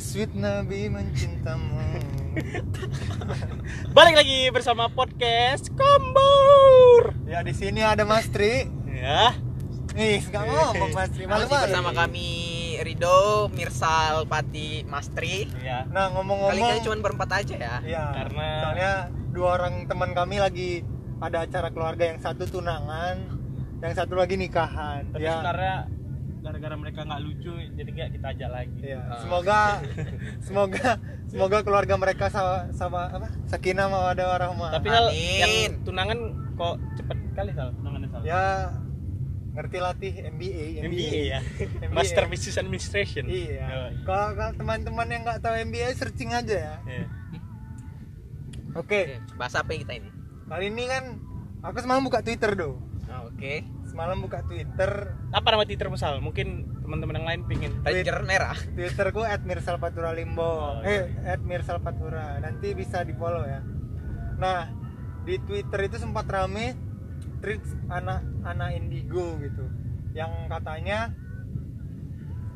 sweet Nabi mencintamu. Balik lagi bersama podcast Kombur. ya di sini ada Mas Tri. Ya. Nih, nggak ngomong Mas Tri. Malu Masih bersama kami Rido, Mirsal, Pati, Mastri. Ya. Nah Kali ngomong-ngomong. ini cuma berempat aja ya. Ya, Karena- soalnya dua orang teman kami lagi ada acara keluarga yang satu tunangan, yang satu lagi nikahan. Tapi ya, sebenarnya gara-gara mereka nggak lucu jadi kayak kita ajak lagi. ya. Ah. Semoga, semoga, semoga keluarga mereka sama, sama apa? Sakinah mawaddah warahmah. Tapi hal yang tunangan kok cepet kali sal tunangannya sal. ya ngerti latih MBA, MBA ya. MBA. Master Business Administration. Iya. Oh, Kalau kalau teman-teman yang nggak tahu MBA searching aja ya. iya. Oke, Oke, bahas apa yang kita ini? kali ini kan aku semalam buka Twitter do. Oh, Oke. Semalam buka Twitter, Apa nama Twitter misal? Mungkin teman-teman yang lain pingin. Ranger merah. Twitterku @mirsalpatura_limbo. Oh, eh, @mirsalpatura. Nanti bisa di follow ya. Nah, di Twitter itu sempat rame tweet anak anak indigo gitu, yang katanya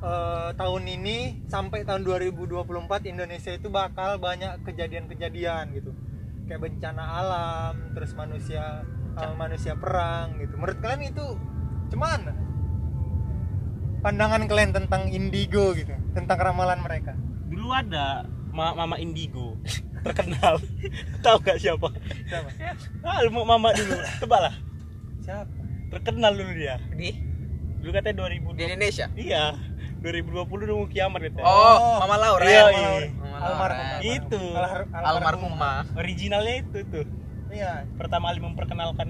eh, tahun ini sampai tahun 2024 Indonesia itu bakal banyak kejadian-kejadian gitu, kayak bencana alam, terus manusia eh, manusia perang gitu. Menurut kalian itu cuman pandangan kalian tentang indigo gitu, tentang ramalan mereka? Dulu ada Ma- Mama Indigo terkenal. Tahu gak siapa? Siapa? Ah, lu mau Mama dulu. Tebak lah. Siapa? Terkenal dulu dia. Di Dulu katanya 2000 di Indonesia. Iya. 2020 udah mau kiamat katanya. Oh, Mama Laura. Iya, ya? iya. Mama Almarhum. Laura. Itu. Almarhumah. Originalnya itu tuh. Iya, Pertama kali memperkenalkan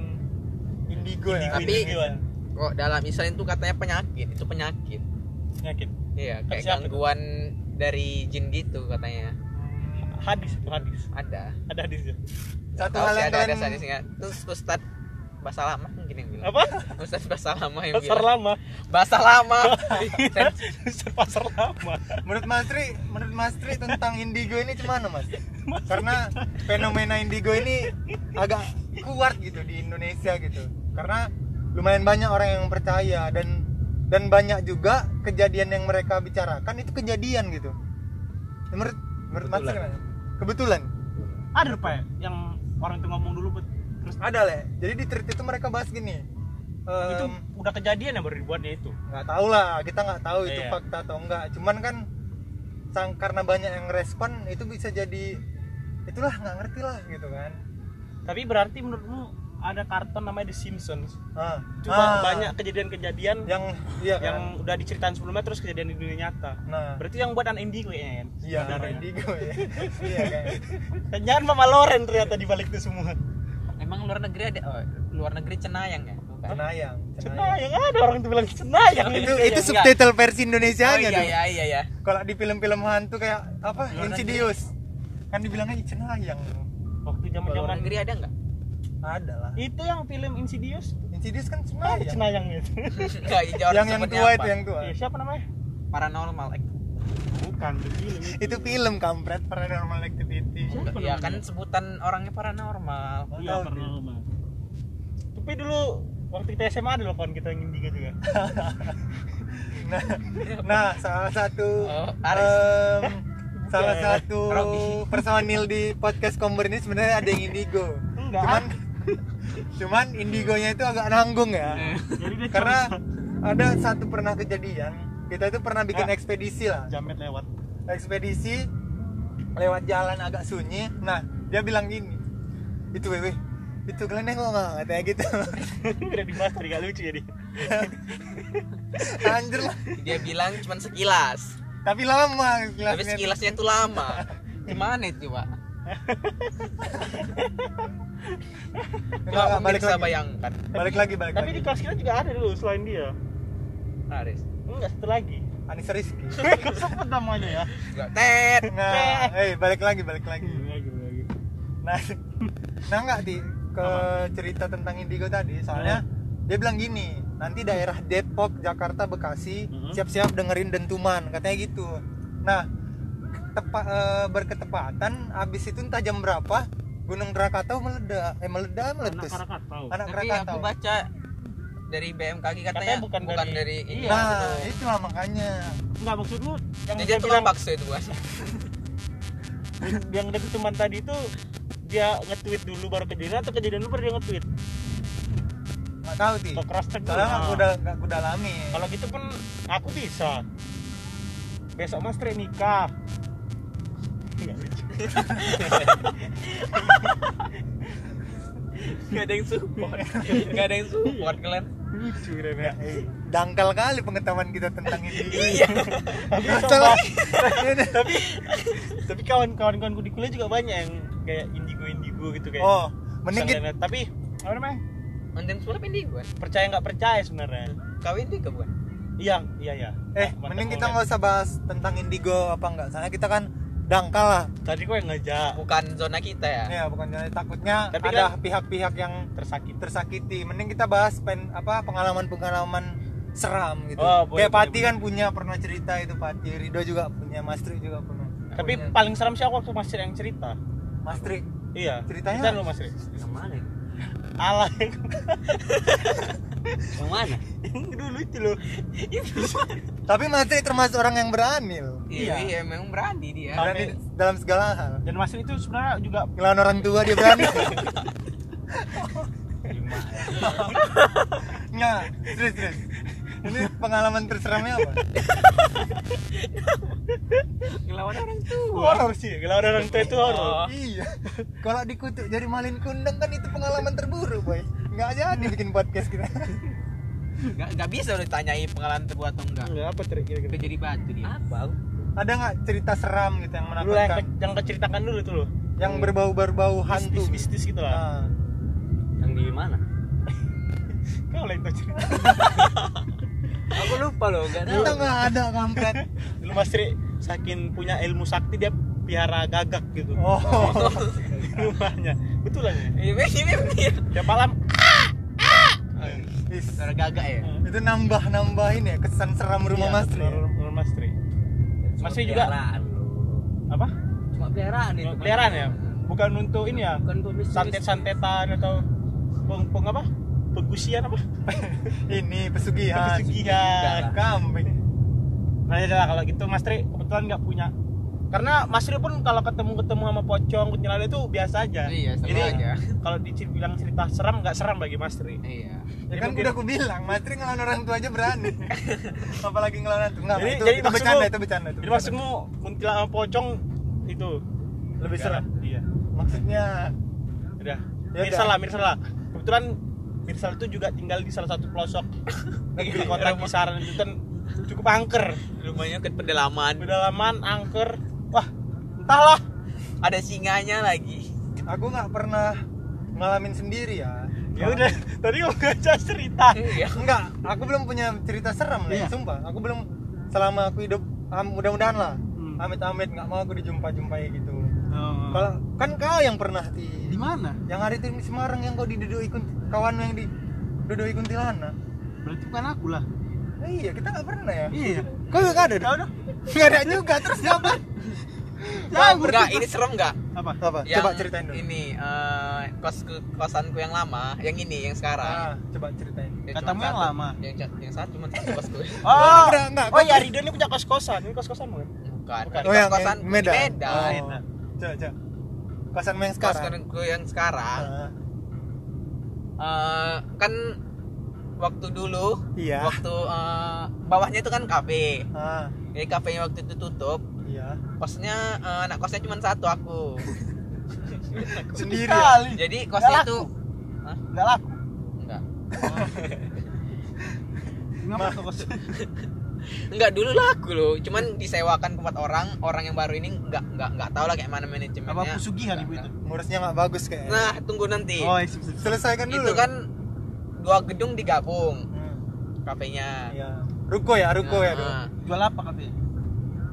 indigo ya. Tapi- individuan. Kok dalam Islam itu katanya penyakit, itu penyakit. penyakit. Iya, kayak Siapa gangguan dari jin gitu katanya. Hadis itu hadis. Ada. Ada hadisnya. Satu hal yang ada ada kalian hadisnya. Terus Ustad bahasa lama mungkin yang. Apa? Ustad bahasa lama yang Pasar bilang. lama. Bahasa lama. Pasar lama. menurut Mas Tri, menurut Mas Tri tentang indigo ini gimana Mas? Karena fenomena indigo ini agak kuat gitu di Indonesia gitu. Karena lumayan banyak orang yang percaya dan dan banyak juga kejadian yang mereka bicarakan itu kejadian gitu. Menurut menurut Mas Tri Kebetulan. gimana? Kebetulan. Ada apa ya yang orang itu ngomong dulu terus Ada le. Jadi di tweet itu mereka bahas gini. Itu em, udah kejadian yang baru dibuatnya itu. nggak tahu lah kita nggak tahu itu Iya. fakta atau enggak cuman kan sang karena banyak yang respon itu bisa jadi itulah nggak ngerti lah gitu kan Tapi berarti menurutmu ada karton namanya The Simpsons. ah. Ah, Cuma banyak kejadian-kejadian yang iya kan yang udah diceritain sebelumnya terus kejadian di dunia nyata. nah Berarti yang buat anak indigo ya kan? iya Sebenarnya. indigo ya iya kan Dan jangan Mama Loren ternyata di balik itu semua. Emang luar negeri ada oh, luar negeri cenayang ya? Bukan. cenayang Cenayang ada orang tuh bilang cenayang. itu Iya, itu enggak. subtitle versi Indonesia Oh iya iya iya ya. kalau di film-film hantu kayak apa Luar Insidious kan dibilangnya cenayang Waktu zaman-zaman negeri ada nggak? ada lah itu yang film Insidious Insidious kan ada cenayang cenayang itu. Yang yang tua apa? itu yang tua Iya, siapa namanya? paranormal act- Bukan, itu film. itu film kampret paranormal activity ya kan sebutan orangnya paranormal Iya, paranormal. Tapi dulu waktu kita SMA ada loh kawan kita yang indigo juga. nah, nah salah satu Oh, Aris. em, salah satu Robi. personil di podcast Komber ini sebenarnya ada yang indigo Enggak. cuman cuman indigonya itu agak nanggung ya Jadi dia karena ada satu pernah kejadian kita itu pernah bikin Ya. ekspedisi lah jamet lewat. ekspedisi lewat jalan agak sunyi nah dia bilang gini itu wewe itu kalian nengok nggak katanya gitu? Udah dibahas tadi gak lucu jadi. anjir lah dia bilang cuma sekilas. Tapi lama tapi sekilasnya. sekilasnya itu lama. Gimana itu pak? Enggak, Coba enggak, balik bisa lagi. bayangkan balik lagi balik Tapi lagi. di kelas kita juga ada dulu selain dia. Aris. Enggak satu lagi. Anissa Rizky. Kok sebut namanya ya? enggak tet nah eh balik lagi balik lagi. Lagi lagi. nah nah nggak di ke cerita tentang indigo tadi soalnya dia bilang gini nanti daerah Depok Jakarta Bekasi Mhm. siap-siap dengerin dentuman katanya gitu nah tepa, eh, berketepatan abis itu entah jam berapa Gunung Krakatau meledak eh meledak Anak meletus Krakatau. anak tapi Krakatau aku baca dari BMKG katanya, Katanya bukan dari- dari ini. Iya. nah itulah makanya Enggak maksud lu yang Jadi dia bilang bakso itu bukan? yang dari teman tadi itu dia nge-tweet dulu baru kejadian atau kejadian dulu baru dia nge-tweet nggak tahu sih cross check dulu. soalnya aku Nah, udah nggak aku dalami kalau gitu pun aku bisa besok mas Tri nikah Nggak lucu. Gak ada yang support. Gak ada yang support kalian. lucu kan ya dangkal kali pengetahuan kita tentang ini Iya. tapi Masalah. tapi tapi kawan-kawan kawanku di kuliah juga banyak yang kayak indigo indigo gitu kayak. Oh mending kita Misalnya, tapi apa namanya? Mantan sulap bukan? percaya nggak percaya sebenarnya? Kawin juga bukan? iya iya iya. Eh Mantan mending kita nggak usah bahas tentang indigo apa enggak soalnya kita kan dangkal lah. Tadi kok yang ngajak Bukan zona kita ya. ya bukan jadi takutnya Tapi ada kan- pihak-pihak yang tersakit tersakiti. Mending kita bahas pen apa pengalaman-pengalaman seram gitu. Oh, boleh, kayak Pati boleh, kan punya pernah cerita itu. Pati Rido juga punya Mas Tri juga pernah tapi Punya. paling seram sih aku waktu mas Tri yang cerita? Mas Tri iya Ceritanya? cerita lu mas Tri Yang mana? alah Yang mana? yang dulu itu loh tapi Mas Tri termasuk orang yang berani loh Iya, Iya. iya, memang berani dia. Tapi- berani dalam segala hal dan mas Tri itu sebenarnya juga ngelawan orang tua dia berani Lima ya. nggak terus terus ini pengalaman terseramnya apa Ngelawan orang tua. horor sih kalau orang tua itu horor Oh. iya kalau dikutuk jadi malin kundang kan itu pengalaman terburuk boy nggak jadi bikin podcast kita Gak, gak bisa udah ditanyai pengalaman terbuat atau enggak. enggak apa Udah jadi batu dia. Apa? ada nggak cerita seram gitu yang dulu yang, menakutkan ke- yang keceritakan dulu itu loh yang berbau berbau hantu mistis gitu lah Ah. Yang di mana? kau lah itu cerita Lupa loh, gak kita nggak ada kampret. Dulu mas Tri saking punya ilmu sakti dia piara gagak gitu. Oh. Di rumahnya. Ya Iya, iya, iya. tiap malam Is, Suara gagak ya. itu nambah nambahin ya kesan seram rumah Iya, Mas Tri. rumah- Mas Tri. Cuma Masih juga- apa? Cuma peliharaan itu. peliharaan ya? Bukan untuk ini ya? Bukan untuk mistis. santet-santetan atau peng, peng apa pegusian apa? Ini pesugihan. Pesugihan kambing. Nah ya lah kalau gitu Mas Tri kebetulan nggak punya. Karena Mas Tri pun kalau ketemu ketemu sama pocong kuntilanak itu biasa aja. Iya, sama jadi aja. kalau dibilang cerita seram nggak seram bagi Mas Tri. Iya. ya kan udah aku bilang Mas Tri ngelawan orang tua aja berani. Apalagi ngelawan hantu nggak Jadi- itu, jadi itu maksudmu- bercanda itu bercanda itu jadi bercanda. maksudmu kuntilanak sama pocong itu Lebih seram? iya. Maksudnya udah. Ya Mirsal udah. lah Mirsal lah. Kebetulan Mirsal itu juga tinggal di salah satu pelosok negeri kota kisaran itu kan cukup angker Rumahnya ke pedalaman. pedalaman angker wah entahlah Ada singanya lagi. aku nggak pernah ngalamin sendiri ya ya udah tadi kamu ngajak cerita Iya. enggak aku belum punya cerita seram nih Iya. sumpah aku belum selama aku hidup am- mudah-mudahan lah Hmm. amit-amit nggak mau aku dijumpa-jumpai gitu Oh. kalau kan kau yang pernah di di mana yang hari itu di Semarang yang kau didudui kunti, kawan yang di dudui kuntilanak berarti bukan aku lah Eh, iya kita nggak pernah ya iya kau nggak ada dong nggak ada juga terus siapa Bang, enggak, ini serem enggak? apa apa Yang coba ceritain dulu Ini eh, kos kosanku yang lama, yang ini yang sekarang. ah, coba ceritain Yang Katamu yang satu. lama. Yang yang satu cuma satu kosku. oh udah, enggak, oh ya Ridho ini punya kos kosan ini kos kosan bukan Bukan. Bukan. Oh yang kosan yang Medan, Medan. Oh. Coba coba kosan yang sekarang Kosanku yang sekarang. Ah, eh, kan waktu dulu, Iya. waktu eh, bawahnya itu kan kafe. ah, Jadi kafenya waktu itu tutup. iya Kosnya eh, anak kosnya cuma satu aku. sendiri ya? Jadi kosnya Nggak itu nggak laku enggak. ngapa tuh kos Enggak dulu laku loh, cuman disewakan tempat orang, orang yang baru ini enggak enggak enggak tahu lah kayak mana manajemennya. apa pesugihan Enggak, ibu itu ngurusnya nggak bagus kayaknya Nah, tunggu nanti. oh iya, selesaikan dulu itu kan dua gedung digabung Hmm, kafenya. iya ruko ya ruko ya dong Nah, jual apa katanya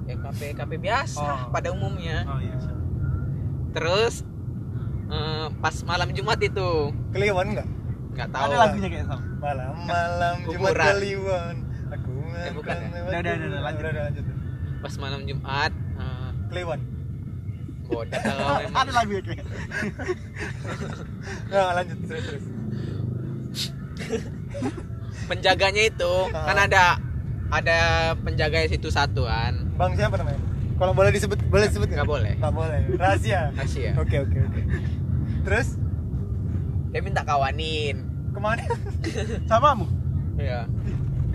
ya kafe kafe biasa Oh. pada umumnya. oh iya. Terus eh, pas malam Jumat itu Kliwon nggak nggak tahu. ada lagunya kayak sama malam malam Jumat Kuburan. Kliwon Eh, bukan ya? lewat Udah, udah, udah, lanjut. udah, lanjut. Pas malam Jumat eh, Kliwon. Bodoh kalau memang. ada lagunya kayak nah lanjut terus terus. Penjaganya itu kan ada ada penjaga situ satu kan bang siapa namanya? Kalau boleh disebut boleh disebut Nggak? boleh. nggak boleh. Rahasia Rahasia. oke oke oke. Terus? Dia minta kawanin. Ke mana? Sama mu? Ya ya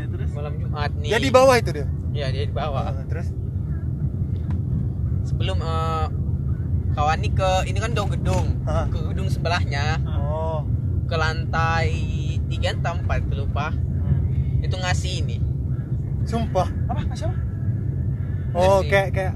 terus? Malam Jumat nih. Dia di bawah itu dia? Ya dia di bawah. Ah, terus? Sebelum eh, kawani ke ini kan jauh gedung. Ah. ke gedung sebelahnya. Oh. Ke lantai tiga atau empat lupa. Hmm. itu ngasih ini. Sumpah? Apa? Ngasih apa? Oh Ngasih. kayak kayak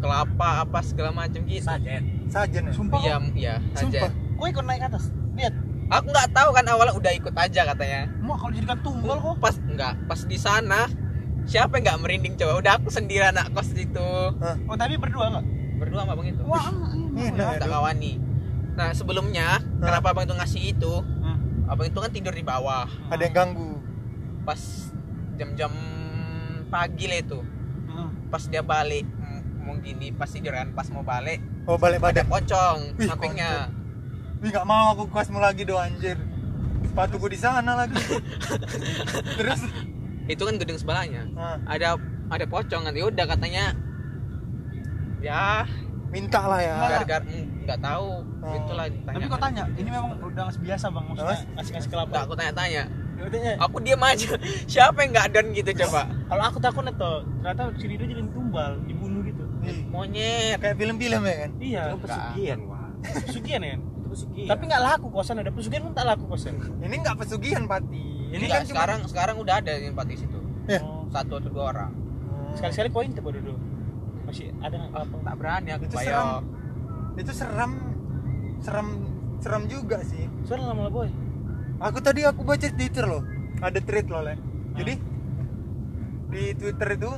kelapa apa segala macam gitu. Sajen. sajen ya? Sumpah iya iya Sumpah. aja gue ikut naik ke atas. Lihat aku nggak tahu kan awalnya udah ikut aja katanya. Mau kalau jadikan tunggal kok? Pas nggak pas di sana siapa yang nggak merinding coba? Udah aku sendiri anak kos itu. Hah? oh tapi berdua nggak? Berdua sama bang itu. Wah Enak ya, dong. kawani nah sebelumnya kenapa abang itu ngasih itu? Hmm. abang itu kan tidur di bawah. Ada yang ganggu. Pas jam-jam pagi lah itu. Hmm. pas dia balik m- mau gini pas tidur kan pas mau balik oh balik ada badan. pocong sampingnya Wih nggak mau aku kosmu lagi do anjir. Sepatuku di sana lagi. Terus? Itu kan gedung sebelahnya. Ah, ada ada pocong kan ya udah katanya. Ya. Minta lah ya. Gar-gar mm, nggak tahu. Oh. itulah tapi kau tanya ini memang udah biasa bang maksudnya nggak kelapa? Aku tanya-tanya. Maksudnya, aku diam aja. Siapa yang nggak dan gitu coba? Kalau aku takut itu ternyata si Rido jadi tumbal dibunuh gitu. Monyet. Kayak film-film ya kan? Iya. Itu pesugihan, wah. pesugihan ya pesugihan. tapi nggak laku kosan ada pesugihan pun tak laku kosan. Ini nggak pesugihan pati. Ini ini nggak kan cuma sekarang sekarang udah ada yang di situ. Ya. Oh. satu atau dua orang. Sekali sekali koin tuh dulu masih ada nggak apa tak berani aku Itu bayar. seram. itu seram seram seram juga sih. Suara lama lah boy. Aku tadi aku baca di Twitter loh. Ada tweet loh le. Jadi di Twitter itu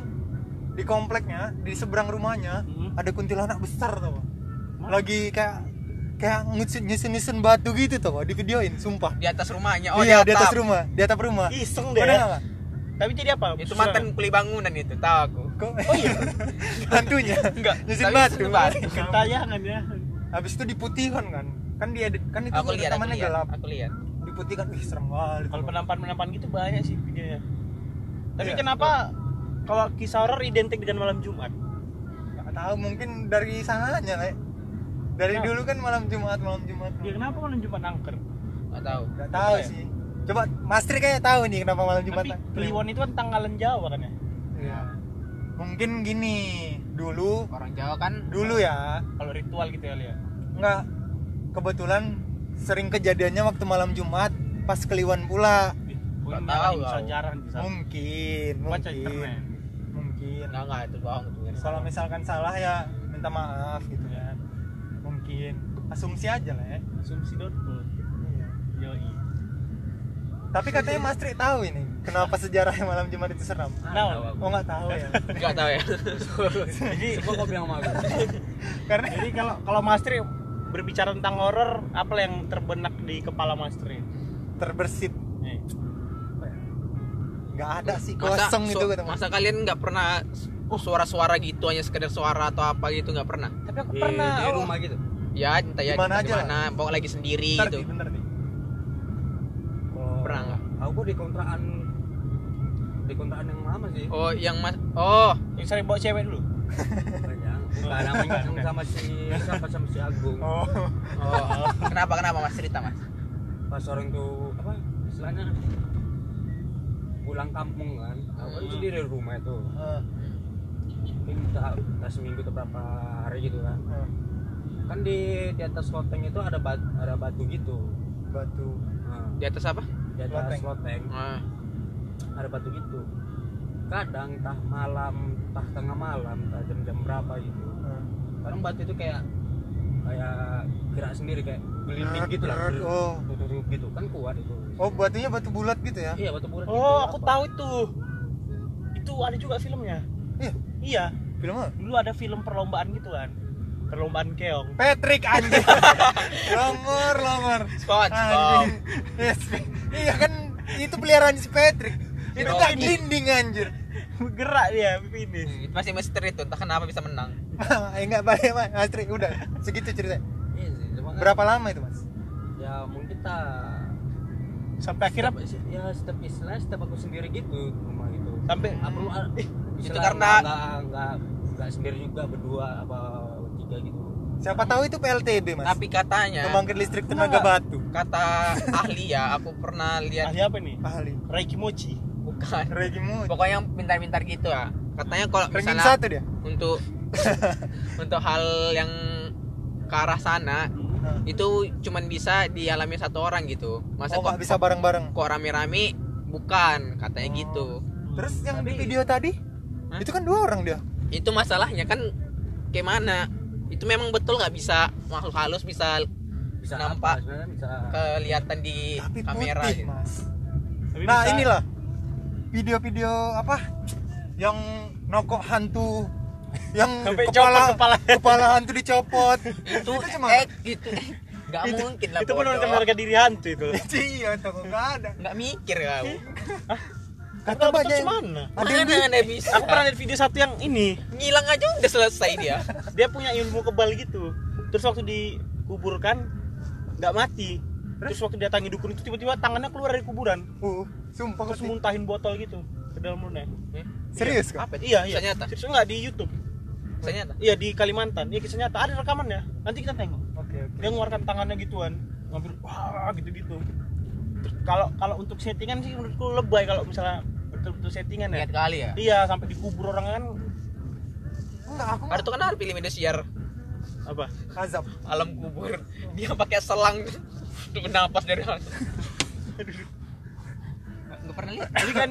di kompleknya di seberang rumahnya Hmm. ada kuntilanak besar Mana? lagi kayak kayak nyusun nyusun batu gitu tau di videoin sumpah. Di atas rumahnya? Oh iya di atas rumah di atap rumah. Iseng deh. Nggak? tapi jadi apa? Itu mantan kuli bangunan itu tahu aku. Kok? Oh iya. Hantunya enggak nyusun tapi batu. kentayangan ya. Habis itu diputihkan kan. Kan dia kan itu aku lihat aku tamannya lihat gelap. aku lihat. Diputihkan wih serem banget. Kalau penampan penampan gitu banyak sih videonya. Tapi Iya. kenapa kalau kisah horor identik dengan malam Jumat? Nggak tahu mungkin dari sananya le dari Kenapa? dulu kan malam Jumat malam Jumat. Ya kenapa malam Jumat angker? Nggak tahu. Nggak tahu ya? sih. Coba Mas Tri kayak tahu nih kenapa malam Jumat tapi Kliwon itu kan tanggalan Jawa kan ya? Iya. mungkin gini dulu orang Jawa kan dulu ya. Kalau ritual gitu ya lihat nggak. Kebetulan sering kejadiannya waktu malam Jumat pas kliwon pula. Nggak tahu bisa bisa. Mungkin baca mungkin. internet. Mungkin. Nggak nggak itu bohong itu kalau misalkan salah ya minta maaf gitu mungkin. Asumsi aja lah ya. Asumsi dotcom Iya. yoi. Tapi katanya Mas Tri tahu ini kenapa sejarahnya malam Jumat itu seram? Nah oh nggak tahu ya? Nggak tahu ya. Jadi Coba kau bilang sama karena jadi kalau kalau Mas Tri berbicara tentang horor apa yang terbenak di kepala Mas Tri? Terbersit Nih. nggak ada sih masa, kosong su- itu kata Mas. masa kalian nggak pernah suara-suara gitu hanya sekedar suara atau apa gitu nggak pernah? Tapi aku Di, pernah di oh, rumah gitu. Ya entah ya Di mana di aja mana bawa lagi sendiri Bentar, gitu Ti, bentar, Ti. Kalau Pernah nggak? Aku di kontrakan di kontrakan yang lama sih. oh yang mas oh yang sering bawa cewek dulu Banyak. Bukan namanya sama si siapa sama si Agung. oh oh kenapa kenapa mas cerita mas Pas orang tuh apa istilahnya pulang kampung kan. Aku kan Hmm. sendiri di rumah itu. Ah, Mungkin tak, tak seminggu atau berapa hari gitu kan. ah. Kan di di atas loteng itu ada batu, ada batu gitu. batu Nah, di atas apa di atas Loteng. loteng Ah, ada batu gitu. Kadang tah malam, tah tengah malam, tah jam-jam berapa gitu. Ah. Kadang batu itu kayak kayak gerak sendiri kayak gelinding gitu lah. Gerak, oh. Gitu kan kuat itu. oh batunya batu bulat gitu ya Iya batu bulat. oh gitu, aku apa. tahu itu itu ada juga filmnya iya iya film apa dulu ada film perlombaan gitu kan perlombaan keong. Patrick anjing. Longor longor SpongeBob Anjing. yes. iya kan itu peliharaan si Patrick. Itu ini. glinding anjir. Gerak dia finish Hmm, itu masih misteri tuh entah kenapa bisa menang. Eh nggak balik mas. Astri udah. Segitu cerita Iya kan berapa lama itu mas? Ya mungkin tak sampai akhirnya Setiap- ya setiap istilah setiap aku sendiri gitu rumah itu. Sampai aku ah, eh, Itu karena- nggak nggak nggak sendiri juga berdua apa tiga gitu. Siapa tahu itu PLTB mas. Tapi katanya pembangkit listrik tenaga Enggak. batu. kata ahli ya aku pernah lihat ahli apa nih ahli. Reiki Mochi bukan. Regimu pokoknya yang pintar-pintar gitu ya katanya kalau ranking misalnya satu dia? untuk untuk hal yang ke arah sana Nah. itu cuman bisa dialami satu orang gitu. Masa oh kok bisa bareng-bareng? kok rame-rame? Bukan katanya Oh. gitu. Terus yang di Tapi- video tadi? Hah? itu kan dua orang dia? Itu masalahnya kan kayak mana itu memang betul nggak bisa makhluk halus bisa bisa Nampak. apa bisa kelihatan di tapi kamera putih gitu. mas. Tapi nah bisa- inilah. Video-video apa? Yang nokok hantu. Yang Sampai kepala copot kepala. kepala hantu dicopot. Itu cuma eh gitu. Nggak mungkin lah itu benar bodoh. harga diri hantu itu. Iya tuh nggak ada. Nggak mikir kau. Kata banyak mana? Ada yang ada bisa? Aku pernah lihat video satu yang ini. Ngilang aja udah selesai dia dia punya ilmu kebal gitu. Terus waktu dikuburkan nggak mati. Terus? Waktu dia tangi dukun itu tiba-tiba tangannya keluar dari kuburan. Uh sumpah terus muntahin botol gitu ke dalam mulutnya. Serius kok apa iya iya. Kisah nyata? serius nggak? Di YouTube. Kisah nyata? Iya di Kalimantan. Iya kisah nyata. Ada rekamannya. Nanti kita tengok. Oke oke. Dia ngeluarkan tangannya gituan. Ngambil wah gitu gitu kalau kalau untuk settingan sih menurutku lebay kalau misalnya betul-betul settingan ya. Lihat kali ya? Iya sampai dikubur orang kan enggak aku ada tuh kan film Indosiar apa? Azab. Alam kubur. Dia pakai selang. Untuk bernapas dari atas nggak pernah lihat. Tapi kan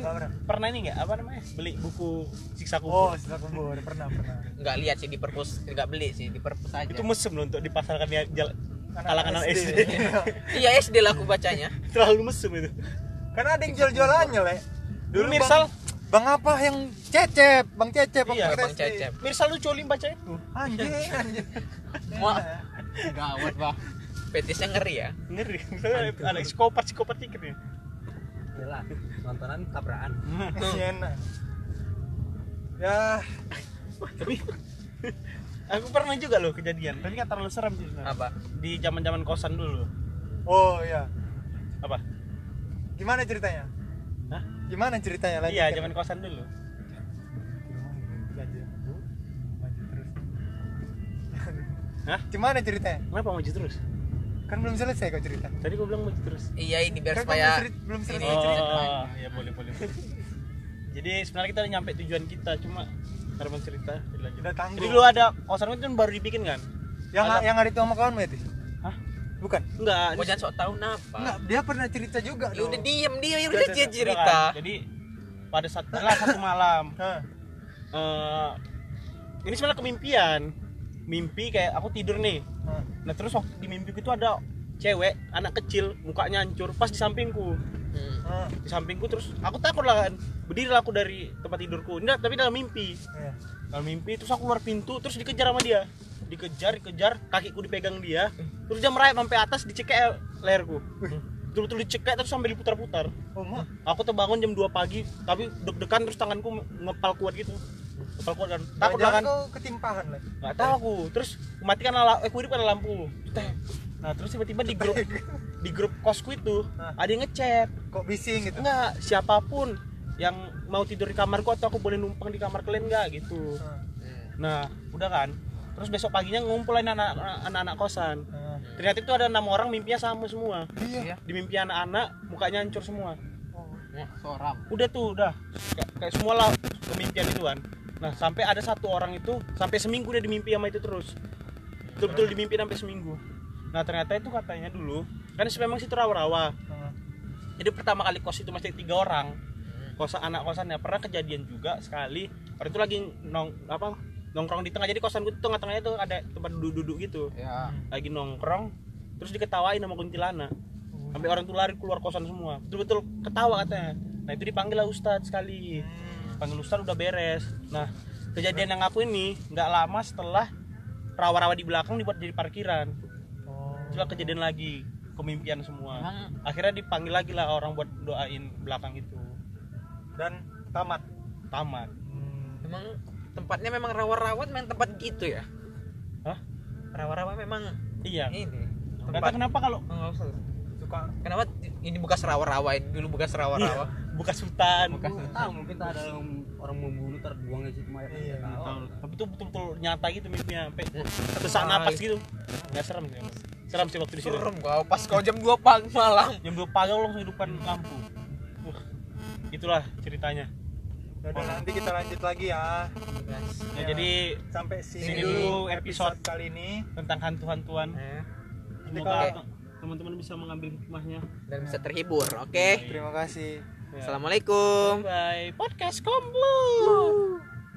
pernah. ini nggak? Apa namanya? Beli buku siksa oh kubur sisa kubur. Pernah pernah. Nggak lihat sih di perpus nggak beli sih di perpus aja. Itu mesem loh untuk dipasarkan di jal- kalangan anak SD iya SD lah aku bacanya. Terlalu mesem itu. Karena ada yang jual-jualannya le. Dulu Mirsal bang apa yang cecep? Bang cecep Iya, Bang. Cecep. Mirsal lu colim baca itu. Anjing. Anjing Wah. gawat bah petisnya ngeri ya? Ngeri. Ada psikopat psikopat dikit ya. Yalah, nontonan tabrakan. Masih enak. Ya. Tapi aku pernah juga loh kejadian. Tapi nggak terlalu serem sih sebenarnya. apa? Di zaman zaman kosan dulu. Oh ya apa? Gimana ceritanya? Gimana ceritanya? Lagi iya zaman kosan dulu. Hah? gimana ceritanya? Kenapa maju terus? Kan belum selesai kau cerita. Tadi gua bilang maju terus. Iya ini biar kan supaya cerit- belum selesai ini cerita. oh ya boleh boleh jadi sebenarnya kita udah nyampe tujuan kita cuma karena cerita. Dilanjut Udah tangguh. jadi dulu ada kosan itu kan baru dibikin kan? Yang Ada- yang ada itu sama kawan Hah? Bukan. Enggak. Kau jangan sok tahu napa enggak dia pernah cerita juga ya udah diem dia ya Udah, dia udah, cerita. Kan. jadi pada saat adalah satu malam. Eh ini sebenarnya kemimpian. Mimpi kayak aku tidur nih. Nah terus waktu di mimpi itu ada cewek anak kecil mukanya hancur pas di sampingku. Hmm. Di sampingku terus aku takut lah kan. Berdiri aku dari tempat tidurku. Enggak tapi dalam mimpi. Iya. dalam mimpi terus aku keluar pintu terus dikejar sama dia dikejar dikejar kakiku dipegang dia. Terus dia merayap sampai atas dicekek leherku. Betul-betul dicekek terus sampai diputar-putar. Oh mak. Aku terbangun jam 2 pagi tapi deg-degan terus tanganku ngepal kuat gitu. Ngepal kuat kan? Takut lah kan? ketimpahan lah nggak tahu aku. Terus matikan lampu eh ada lampu. Nah terus tiba-tiba di grup di grup kosku itu Hah. ada yang ngechat. Kok bising gitu? Enggak siapa pun yang mau tidur di kamarku atau aku boleh numpang di kamar kalian enggak gitu. Hah. Hmm. nah udah kan terus besok paginya ngumpulin anak- anak-anak kosan. Hah. ternyata itu ada enam orang mimpinya sama semua. Iya. Di mimpi anak-anak mukanya hancur semua. Oh. Ya, seorang. Udah tuh udah. Kayak, kayak semua lah kemimpian itu kan nah sampai ada satu orang itu sampai seminggu dia dimimpi sama itu terus. Betul-betul dimimpi sampai seminggu. Nah ternyata itu katanya dulu kan memang situ rawa-rawa Hah. jadi pertama kali kos itu masih tiga orang. Kosan anak kosannya. Pernah kejadian juga sekali orang itu lagi nong apa nongkrong di tengah jadi kosan gue tuh tengah-tengahnya tuh ada tempat duduk-duduk gitu. Ya lagi nongkrong terus diketawain sama kuntilanak. Sampai orang tuh lari keluar kosan semua. Betul-betul ketawa katanya. Nah itu dipanggil lah ustadz sekali. Hmm. panggil ustadz udah beres. Nah kejadian yang aku ini nggak lama setelah rawa-rawa di belakang dibuat jadi parkiran. Oh. itulah kejadian lagi kemimpian semua. Emang akhirnya dipanggil lagi lah orang buat doain belakang itu. Dan tamat? Tamat. Hmm. emang tempatnya memang rawa-rawa memang tempat gitu ya? Hah? rawa-rawa memang iya. ini kata kenapa kalau Oh, nggak usah. kok Kenapa ini bekas rawa-rawa ini dulu bekas rawa-rawa? bekas hutan. Bekas Nggak tahu mungkin tak ada orang- orang membunuh terbuang di situ mayat Iya, tahu. Tapi itu betul-betul nyata gitu mimpinya sampai satu saat napas gitu. Nggak serem sih serem sih waktu di situ. Serem kau pas kau jam 2 pagi malam. jam dua pagi langsung di depan lampu Wah, itulah ceritanya udah nanti kita lanjut lagi ya ya, Ya. jadi sampai sini, Sini dulu episode episode. kali ini tentang hantu-hantuan Eh, semoga Oke. teman-teman bisa mengambil hikmahnya Dan bisa terhibur, oke? terima kasih Ya. Assalamualaikum. bye podcast kombo